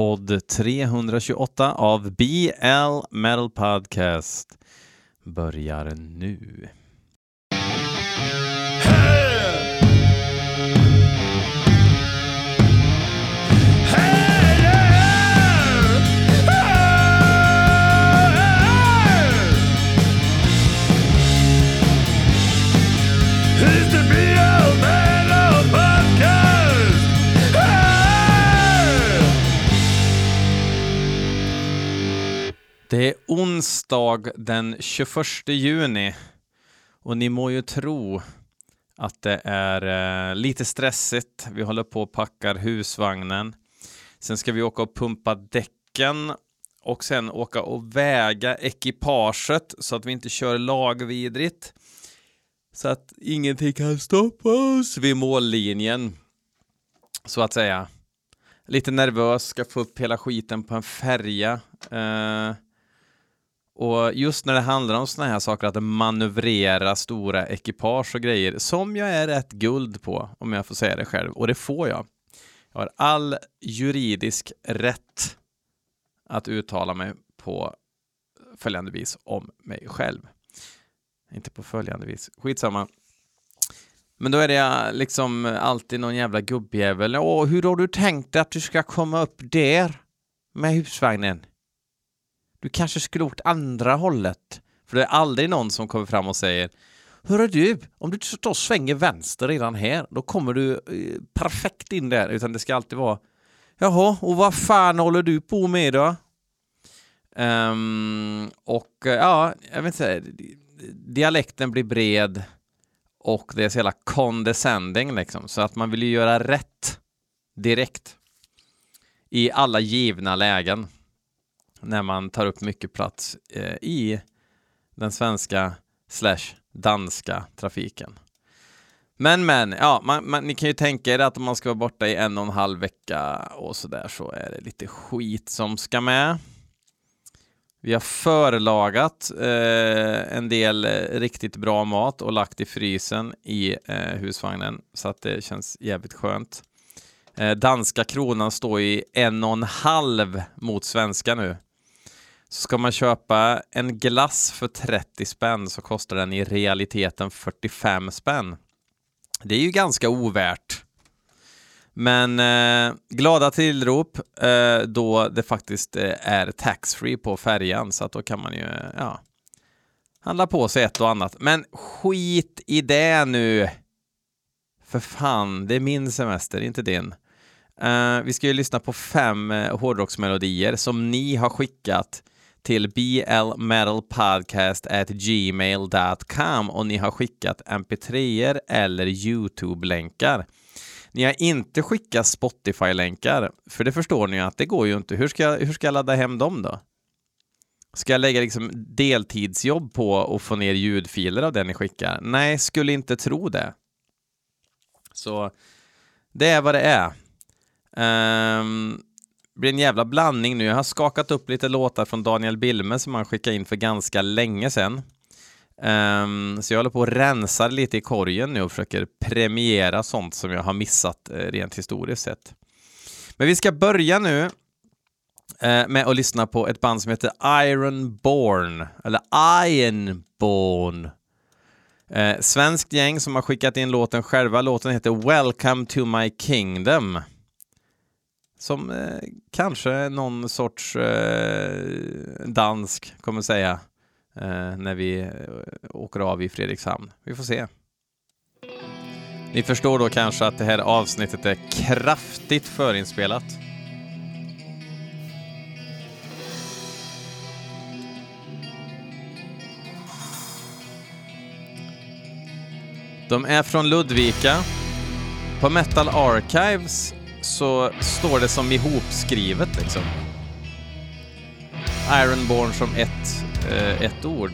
podd 328 av BL Metal Podcast börjar nu. Det är onsdag den 21 juni och ni må ju tro att det är eh, lite stressigt. Vi håller på och packar husvagnen. Sen ska vi åka och pumpa däcken och sen åka och väga ekipaget så att vi inte kör lagvidrigt. Så att ingenting kan stoppa oss vid mållinjen. Så att säga. Lite nervös, ska få upp hela skiten på en färja. Eh, och just när det handlar om sådana här saker, att manövrera stora ekipage och grejer, som jag är rätt guld på, om jag får säga det själv, och det får jag. Jag har all juridisk rätt att uttala mig på följande vis om mig själv. Inte på följande vis, skitsamma. Men då är det liksom alltid någon jävla gubbjävel. Åh, hur har du tänkt att du ska komma upp där med husvagnen? Du kanske skulle åkt andra hållet. För det är aldrig någon som kommer fram och säger Hörru du, om du då svänger vänster redan här, då kommer du eh, perfekt in där. Utan det ska alltid vara Jaha, och vad fan håller du på med då? Um, och eh, ja, jag vet inte, dialekten blir bred och det är så jävla condescending liksom, så att man vill ju göra rätt direkt i alla givna lägen när man tar upp mycket plats eh, i den svenska slash danska trafiken. Men men, ja, man, man, ni kan ju tänka er att om man ska vara borta i en och en halv vecka och så där så är det lite skit som ska med. Vi har förlagat eh, en del eh, riktigt bra mat och lagt i frysen i eh, husvagnen så att det känns jävligt skönt. Eh, danska kronan står i en och en halv mot svenska nu. Så ska man köpa en glass för 30 spänn så kostar den i realiteten 45 spänn. Det är ju ganska ovärt. Men eh, glada tillrop eh, då det faktiskt eh, är taxfree på färjan så att då kan man ju ja, handla på sig ett och annat. Men skit i det nu! För fan, det är min semester, inte din. Eh, vi ska ju lyssna på fem eh, hårdrocksmelodier som ni har skickat till blmetalpodcast@gmail.com och ni har skickat mp3 eller Youtube-länkar. Ni har inte skickat Spotify-länkar, för det förstår ni ju att det går ju inte. Hur ska, jag, hur ska jag ladda hem dem då? Ska jag lägga liksom deltidsjobb på att få ner ljudfiler av det ni skickar? Nej, skulle inte tro det. Så det är vad det är. Um, blir en jävla blandning nu. Jag har skakat upp lite låtar från Daniel Bilme som han skickade in för ganska länge sedan. Um, så jag håller på och rensar lite i korgen nu och försöker premiera sånt som jag har missat uh, rent historiskt sett. Men vi ska börja nu uh, med att lyssna på ett band som heter Ironborn, eller Ironborn. Uh, svenskt gäng som har skickat in låten själva. Låten heter Welcome to my kingdom. Som eh, kanske någon sorts eh, dansk kommer säga eh, när vi eh, åker av i Fredrikshamn. Vi får se. Ni förstår då kanske att det här avsnittet är kraftigt förinspelat. De är från Ludvika. På Metal Archives så står det som ihopskrivet liksom. Ironborn som ett, eh, ett ord.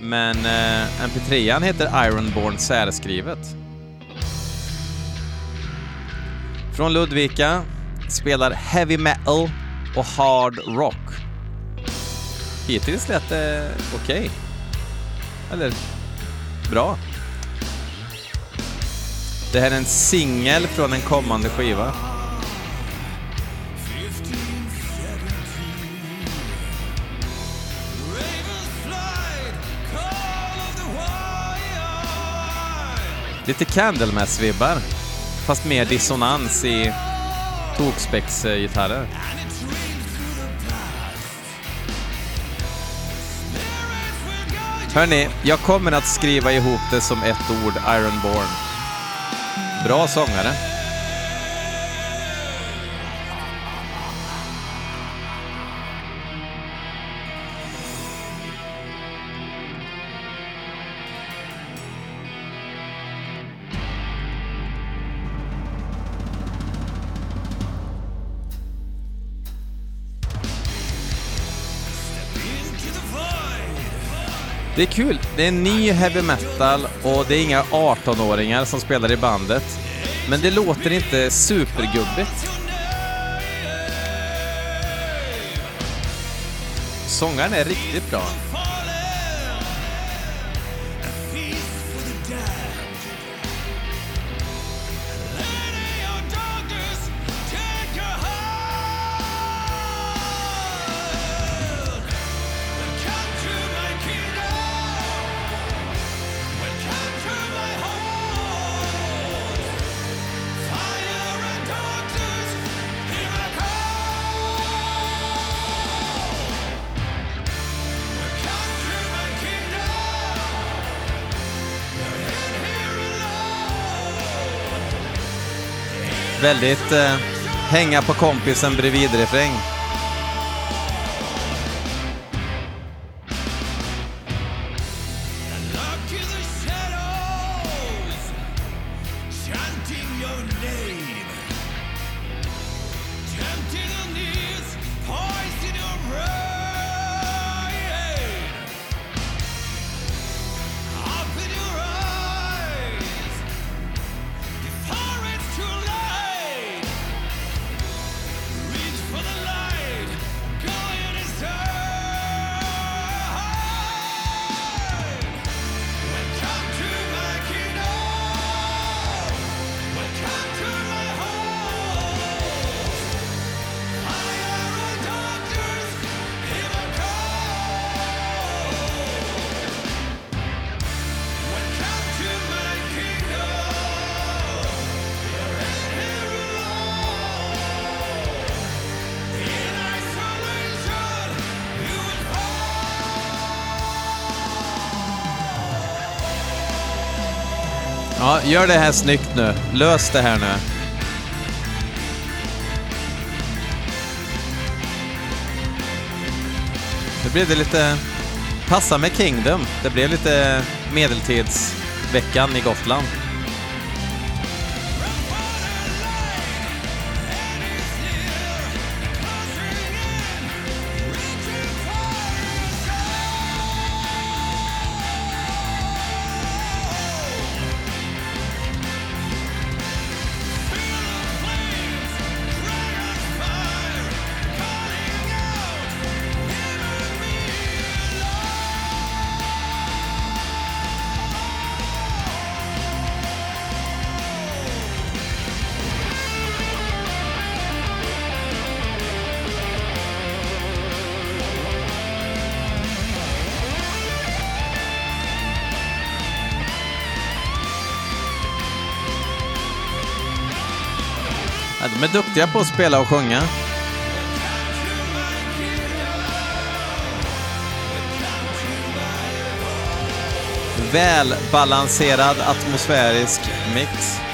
Men eh, MP3an heter Ironborn särskrivet. Från Ludvika, spelar heavy metal och hard rock. Hittills lät det okej. Okay. Eller bra. Det här är en singel från en kommande skiva. Lite Candlemass-vibbar, fast mer dissonans i tokspex-gitarrer. Hörni, jag kommer att skriva ihop det som ett ord, Ironborn. Bra sångare. Det är kul. Det är ny heavy metal och det är inga 18-åringar som spelar i bandet. Men det låter inte supergubbigt. Sångaren är riktigt bra. Väldigt eh, hänga på kompisen bredvid-refräng. Gör det här snyggt nu. Lös det här nu. Nu blev det lite... Passa med Kingdom. Det blev lite medeltidsveckan i Gotland. De är duktiga på att spela och sjunga. Välbalanserad atmosfärisk mix.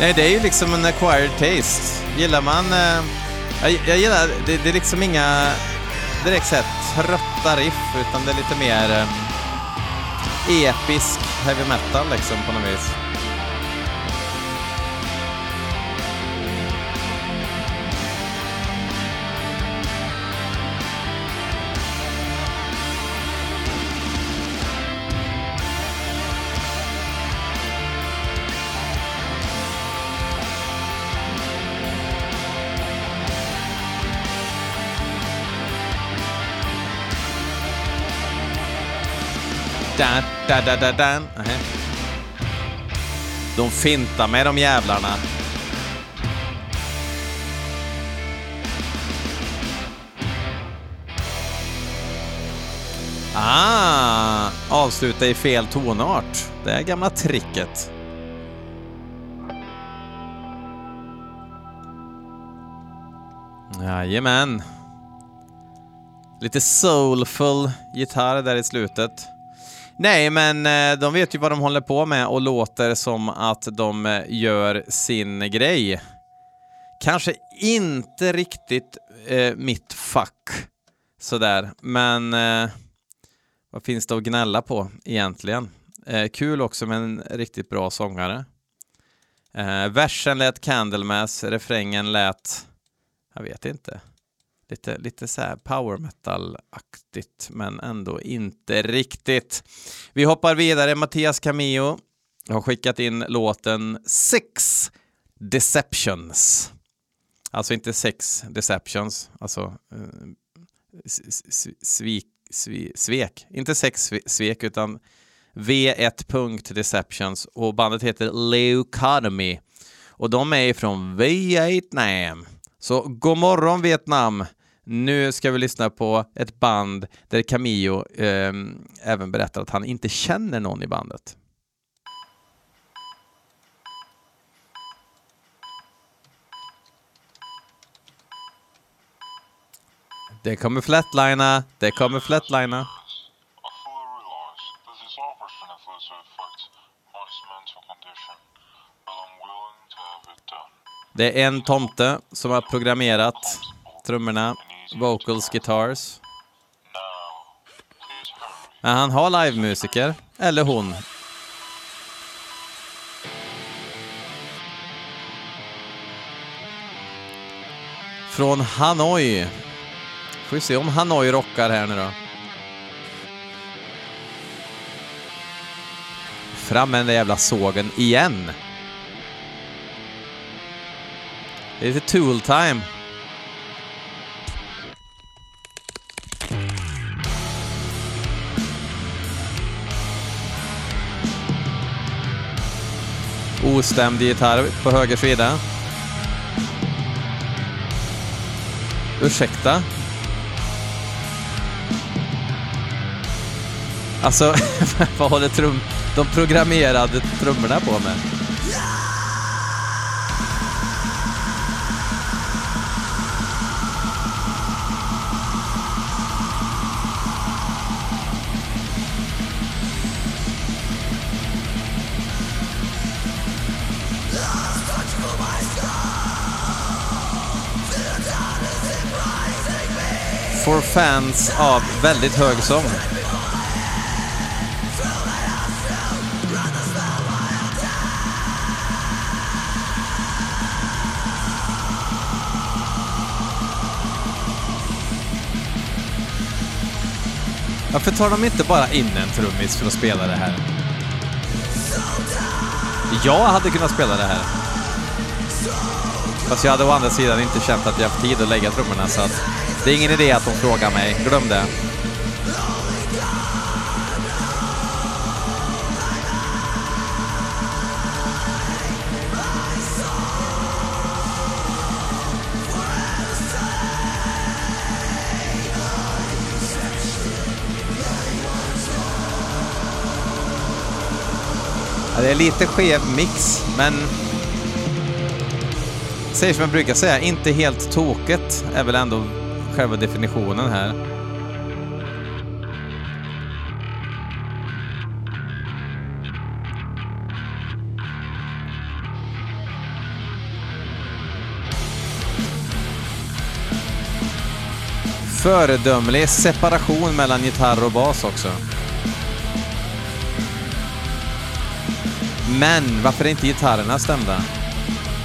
Nej, det är ju liksom en acquired taste. Gillar man... Eh, jag, jag, gillar... Det, det, är liksom inga direkt sett trötta riff, utan det är lite mer eh, episk heavy metal liksom på något vis. Da, da, da, da, da. Nähä. De fintar med de jävlarna. Ah, avsluta i fel tonart. Det är gamla tricket. Jajamän. Lite soulful gitarr där i slutet. Nej, men eh, de vet ju vad de håller på med och låter som att de eh, gör sin grej. Kanske inte riktigt eh, mitt fack sådär, men eh, vad finns det att gnälla på egentligen? Eh, kul också med en riktigt bra sångare. Eh, versen lät Candlemass, refrängen lät, jag vet inte, lite, lite så här power metal-aktigt, men ändå inte riktigt. Vi hoppar vidare. Mattias Camillo har skickat in låten Six Deceptions. Alltså inte sex deceptions, alltså eh, svik, svek. Inte sex svek, utan V1. Deceptions och bandet heter Leucotomy. Och de är ifrån Vietnam. Så god morgon Vietnam! Nu ska vi lyssna på ett band där Camillo eh, även berättar att han inte känner någon i bandet. Det kommer flatlina, det kommer flatlina. Det är en tomte som har programmerat trummorna vocals, guitars. Men han har livemusiker, eller hon. Från Hanoi. Får vi se om Hanoi rockar här nu då. Fram med den där jävla sågen igen. Det är lite tool ostämd gitarr på höger sida. Ursäkta? Alltså, vad håller trum de programmerade trummorna på med? For fans av väldigt hög sång. Varför tar de inte bara in en trummis för att spela det här? Jag hade kunnat spela det här. Fast jag hade å andra sidan inte känt att jag haft tid att lägga trummorna så att det är ingen idé att de frågar mig, glöm det. det är lite skev mix, men säger som jag brukar säga, inte helt tokigt är väl ändå själva definitionen här. Föredömlig separation mellan gitarr och bas också. Men varför är inte gitarrerna stämda?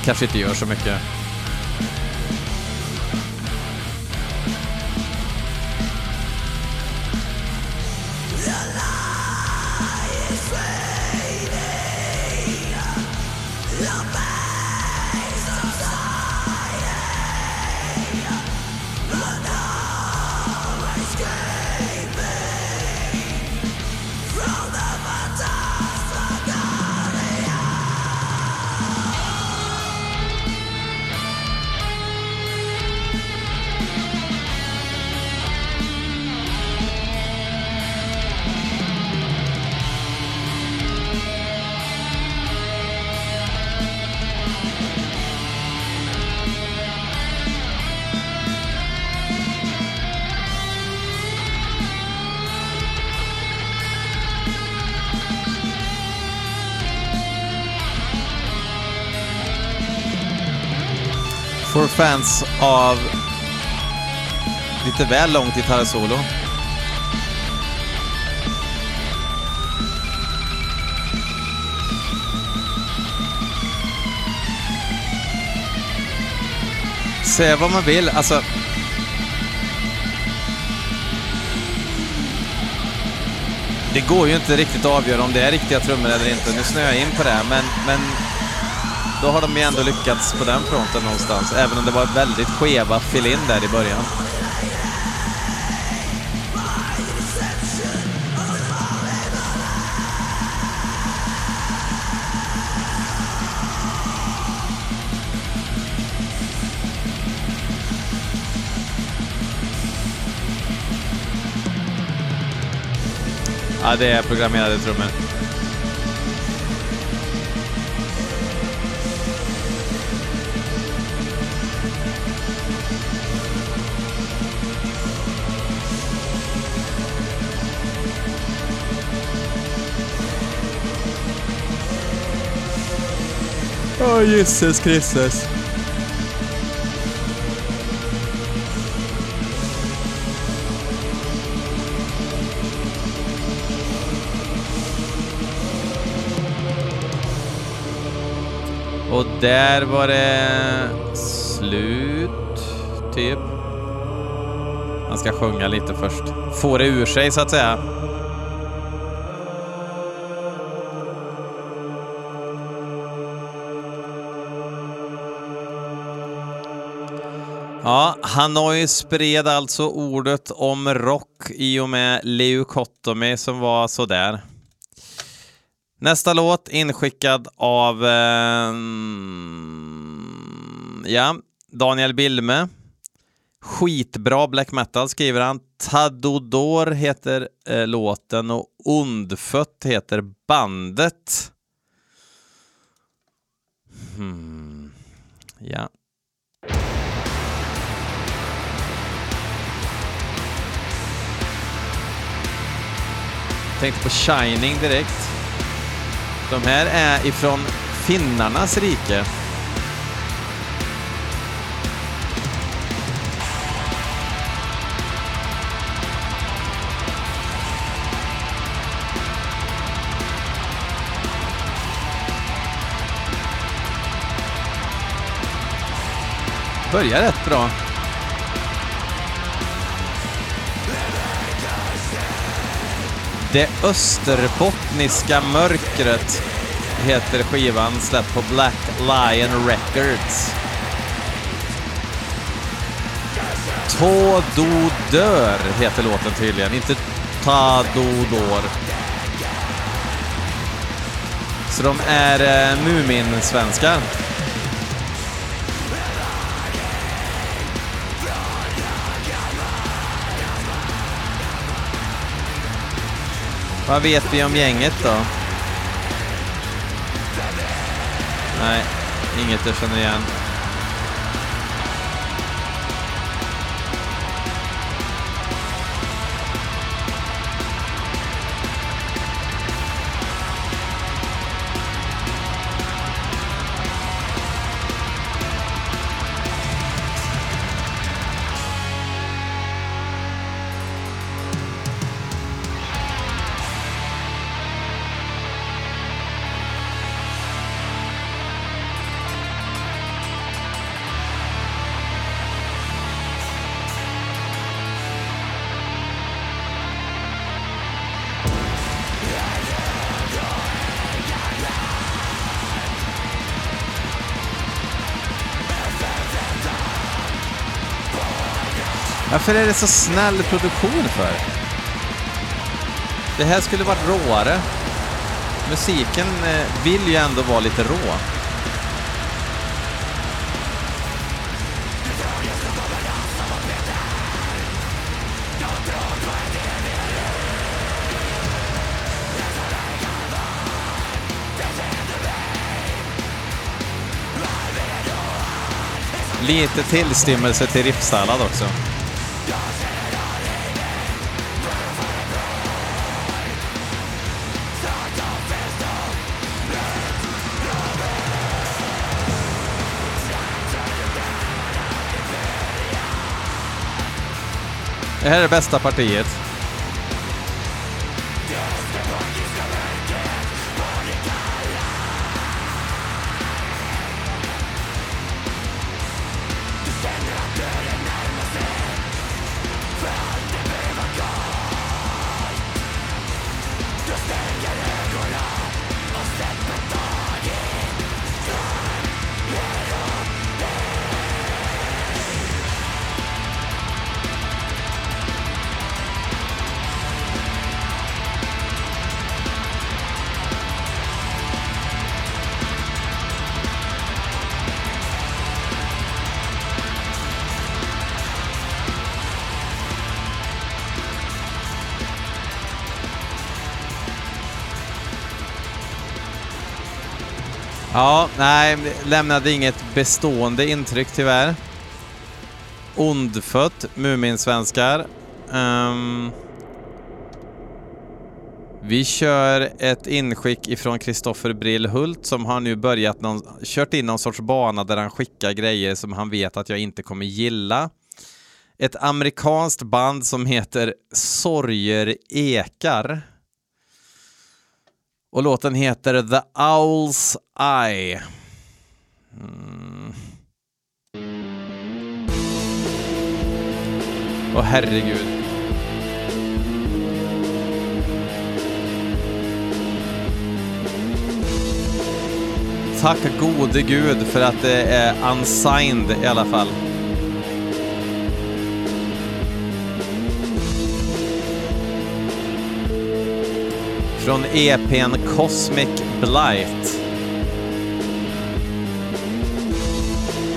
Kanske inte gör så mycket. Fans av lite väl långt gitarrsolo. Säga vad man vill, alltså... Det går ju inte riktigt att avgöra om det är riktiga trummor eller inte. Nu snöar jag in på det, men, men då har de ju ändå lyckats på den fronten någonstans, även om det var väldigt skeva fill-in där i början. Ja, det är programmerade trummor. Åh, oh, Kristus. Och där var det slut, typ. Han ska sjunga lite först. Få det ur sig, så att säga. Ja, Hanoi spred alltså ordet om rock i och med leukotomi som var sådär. Nästa låt inskickad av eh, ja, Daniel Bilme. Skitbra black metal skriver han. Tadodor heter eh, låten och Ondfött heter bandet. Hmm. Ja. Tänkte på Shining direkt. De här är ifrån finnarnas rike. Börjar rätt bra. Det österbottniska mörkret heter skivan, släppt på Black Lion Records. Tådo dör heter låten tydligen, inte Ta-Do-Dår. Så de är eh, Mumin-svenskar. Vad vet vi om gänget då? Nej, inget jag känner igen. Varför är det så snäll produktion för? Det här skulle varit råare. Musiken eh, vill ju ändå vara lite rå. Lite tillstymmelse till riffsallad också. Det här är det bästa partiet. Ja, nej, lämnade inget bestående intryck tyvärr. Ondfött, Muminsvenskar. Um, vi kör ett inskick ifrån Kristoffer Brillhult som har nu börjat någon, kört in någon sorts bana där han skickar grejer som han vet att jag inte kommer gilla. Ett amerikanskt band som heter Sorger ekar. Och låten heter The Owl's Eye. Mm. Åh herregud. Tack gode gud för att det är unsigned i alla fall. Från EPn Cosmic Blight.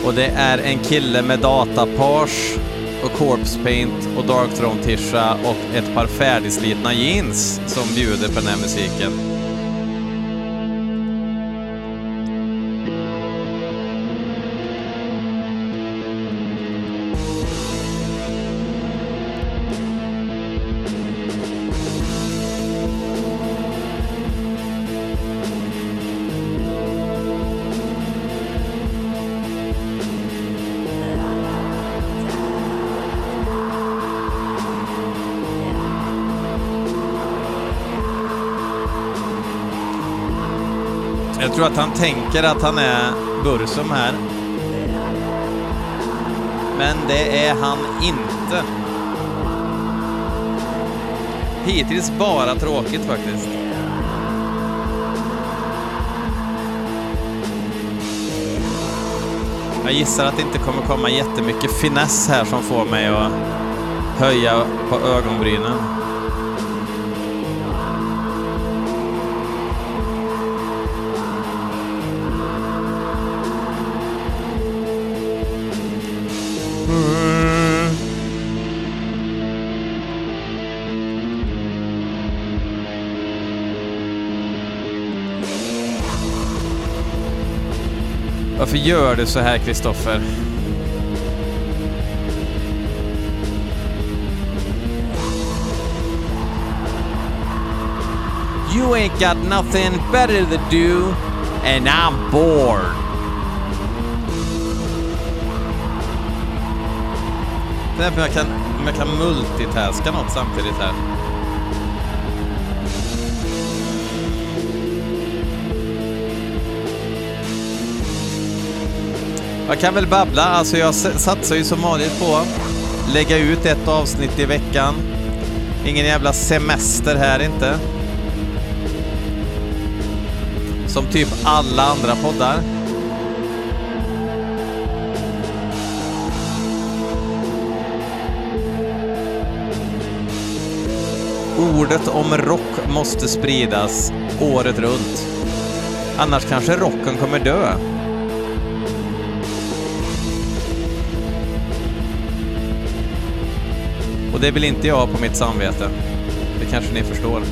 Och det är en kille med datapage och corpse paint och Darkthrone-tisha och ett par färdigslitna jeans som bjuder på den här musiken. Tror att han tänker att han är Bursum här. Men det är han inte. Hittills bara tråkigt faktiskt. Jag gissar att det inte kommer komma jättemycket finess här som får mig att höja på ögonbrynen. Varför gör du så här, Kristoffer? You ain't got nothing better to do and I'm bored. Det är att jag kan, om jag kan multitaska något samtidigt här. Jag kan väl babbla, alltså jag satsar ju som vanligt på att lägga ut ett avsnitt i veckan. Ingen jävla semester här inte. Som typ alla andra poddar. Ordet om rock måste spridas året runt. Annars kanske rocken kommer dö. Och det vill inte jag ha på mitt samvete. Det kanske ni förstår.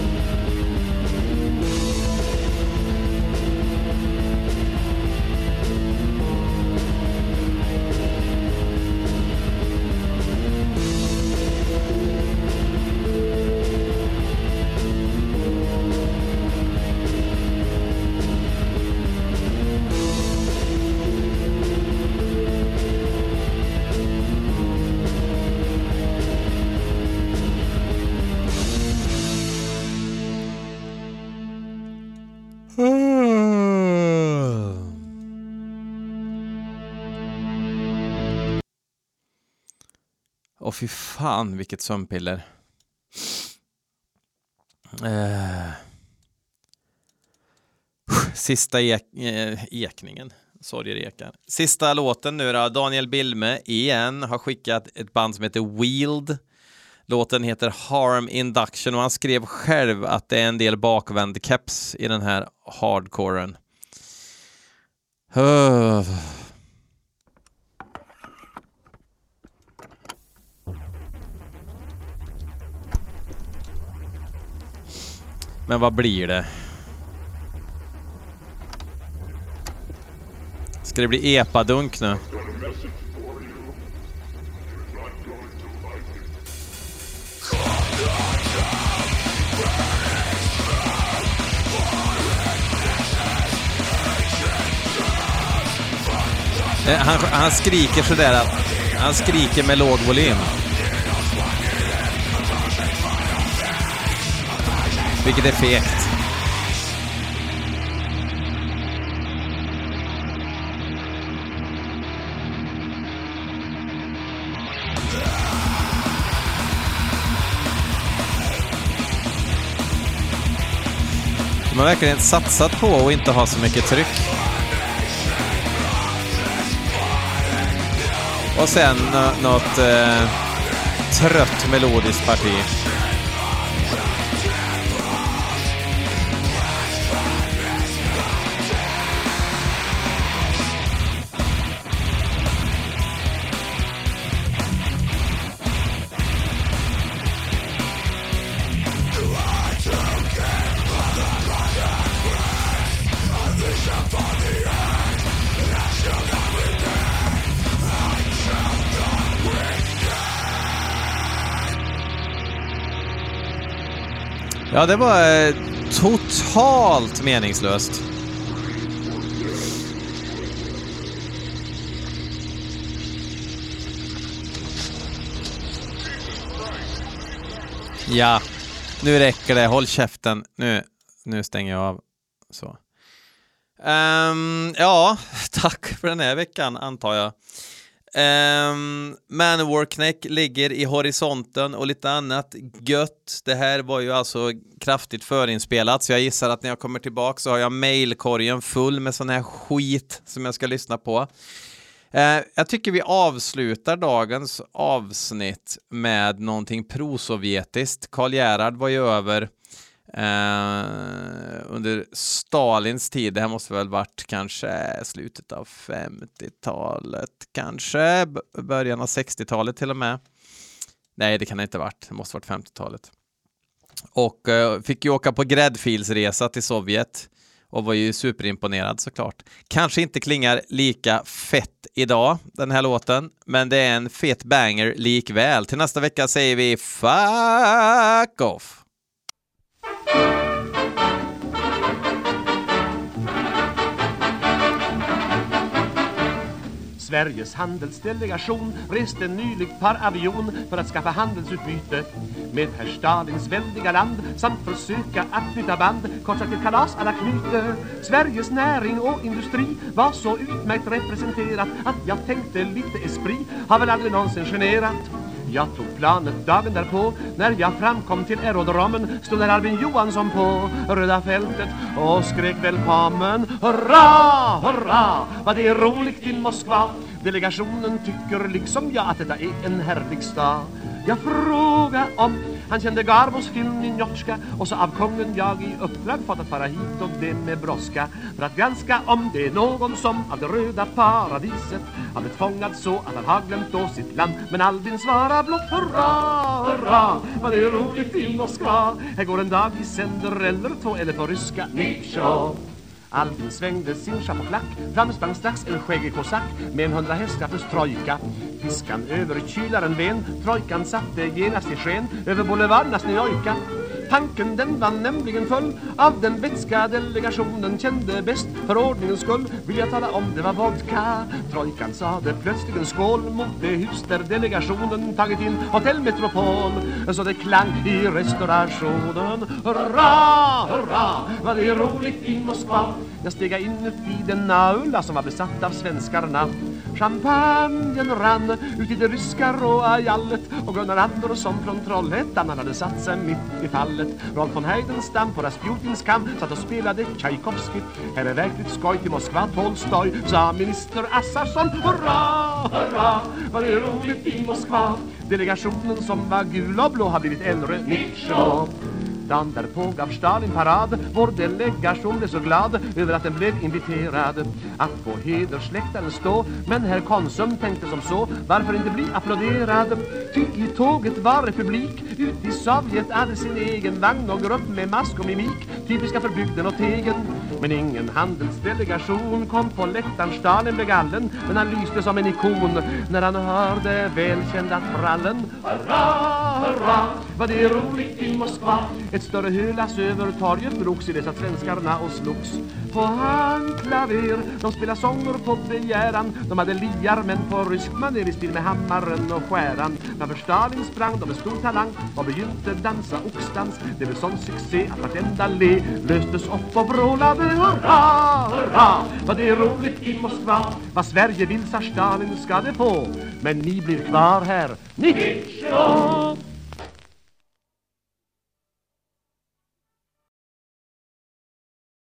Fy fan vilket sömnpiller. Eh. Sista ek, eh, ekningen. Sorger ekar. Sista låten nu då. Daniel Bilme igen har skickat ett band som heter Wield. Låten heter Harm Induction och han skrev själv att det är en del bakvänd keps i den här hardcoren. Uh. Men vad blir det? Ska det bli epadunk nu? Eh, han, han skriker sådär att han skriker med låg volym. Vilket är fegt. De har verkligen satsat på att inte ha så mycket tryck. Och sen något eh, trött melodiskt parti. Ja, det var eh, totalt meningslöst. Ja, nu räcker det. Håll käften. Nu, nu stänger jag av. Så. Um, ja, tack för den här veckan antar jag. Ehm, um, Manowar Knäck ligger i horisonten och lite annat gött. Det här var ju alltså kraftigt förinspelat så jag gissar att när jag kommer tillbaka så har jag mailkorgen full med sån här skit som jag ska lyssna på. Uh, jag tycker vi avslutar dagens avsnitt med någonting prosovjetiskt. Karl Gerhard var ju över Eh, under Stalins tid, det här måste väl varit kanske slutet av 50-talet, kanske början av 60-talet till och med. Nej, det kan det inte ha varit, det måste ha varit 50-talet. Och eh, fick ju åka på gräddfilsresa till Sovjet och var ju superimponerad såklart. Kanske inte klingar lika fett idag, den här låten, men det är en fet banger likväl. Till nästa vecka säger vi fuck off! Sveriges handelsdelegation reste nyligt par avion för att skaffa handelsutbyte med herr Stalins väldiga land samt försöka att knyta band, kort sagt ett kalas alla knyter. Sveriges näring och industri var så utmärkt representerat att jag tänkte lite esprit har väl aldrig någonsin generat. Jag tog planet dagen därpå. När jag framkom till aerodromen Stod där Albin Johansson på röda fältet Och skrek välkommen. Hurra, hurra, vad det är roligt i Moskva. Delegationen tycker liksom jag att detta är en härlig stad. Jag frågar om han kände Garbos film Ninjotska Och så av kungen jag i uppdrag fått att fara hit och det med brådska För att granska om det är någon som av det röda paradiset Har blivit fångad så att han har glömt då sitt land Men Albin svarar blott hurra, hurra Vad det är roligt i Moskva Här går en dag i sänder eller två eller på ryska Nikshov! Albin svängde sin chapeauklack Fram sprang strax en skäggig kosack. Med en hundra hästar trojka. Piskan över kylaren ven Trojkan satte genast i sken. Över boulevardernas Njojka Tanken den var nämligen full. Av den vätska delegationen kände bäst. För ordningens skull vill jag tala om det var vodka. Trojkan sade plötsligen skål Mot det hus där delegationen tagit in Hotell Metropol Så det klang i restaurationen. Hurra, hurra, vad det är roligt i Moskva. Jag steg in i den aula som var besatt av svenskarna Champagnen rann ut i det ryska råa jallet Och Gunnar Andersson från Trollhättan Han hade satt sig mitt i fallet. Rolf von Heidenstam på Rasputins kam Satt och spelade Tchaikovsky Här är verkligt skoj till Moskva Tolstoj Sa minister Assarsson. Hurra, hurra, vad det är roligt i Moskva. Delegationen som var gul och blå har blivit en Nitschå Dagen därpå gav Stalin parad. Vår delegation blev så glad över att den blev inviterad. Att på hedersläktaren stå. Men herr Konsum tänkte som så Varför inte bli applåderad? Ty i tåget var republik. Ut i Sovjet hade sin egen vagn och grupp med mask och mimik. Typiska för bygden och tegen. Men ingen handelsdelegation kom på läktaren. Stalin blev gallen Men han lyste som en ikon. När han hörde välkända trallen. Hurra, hurra, vad det är roligt i Moskva. Ett större hölas över torget drogs i dessa svenskarna och slogs på handklaver. De spelar sånger på begäran. De hade liar men på rysk manér i stil med hammaren och skäran. Framför Stalin sprang de med stor talang och begynte dansa oxdans. Det blev sån succé att vartenda le löstes upp och vrålade hurra, hurra. Vad det är roligt i Moskva. Vad Sverige vill sa Stalin ska det få. Men ni blir kvar här. Ni!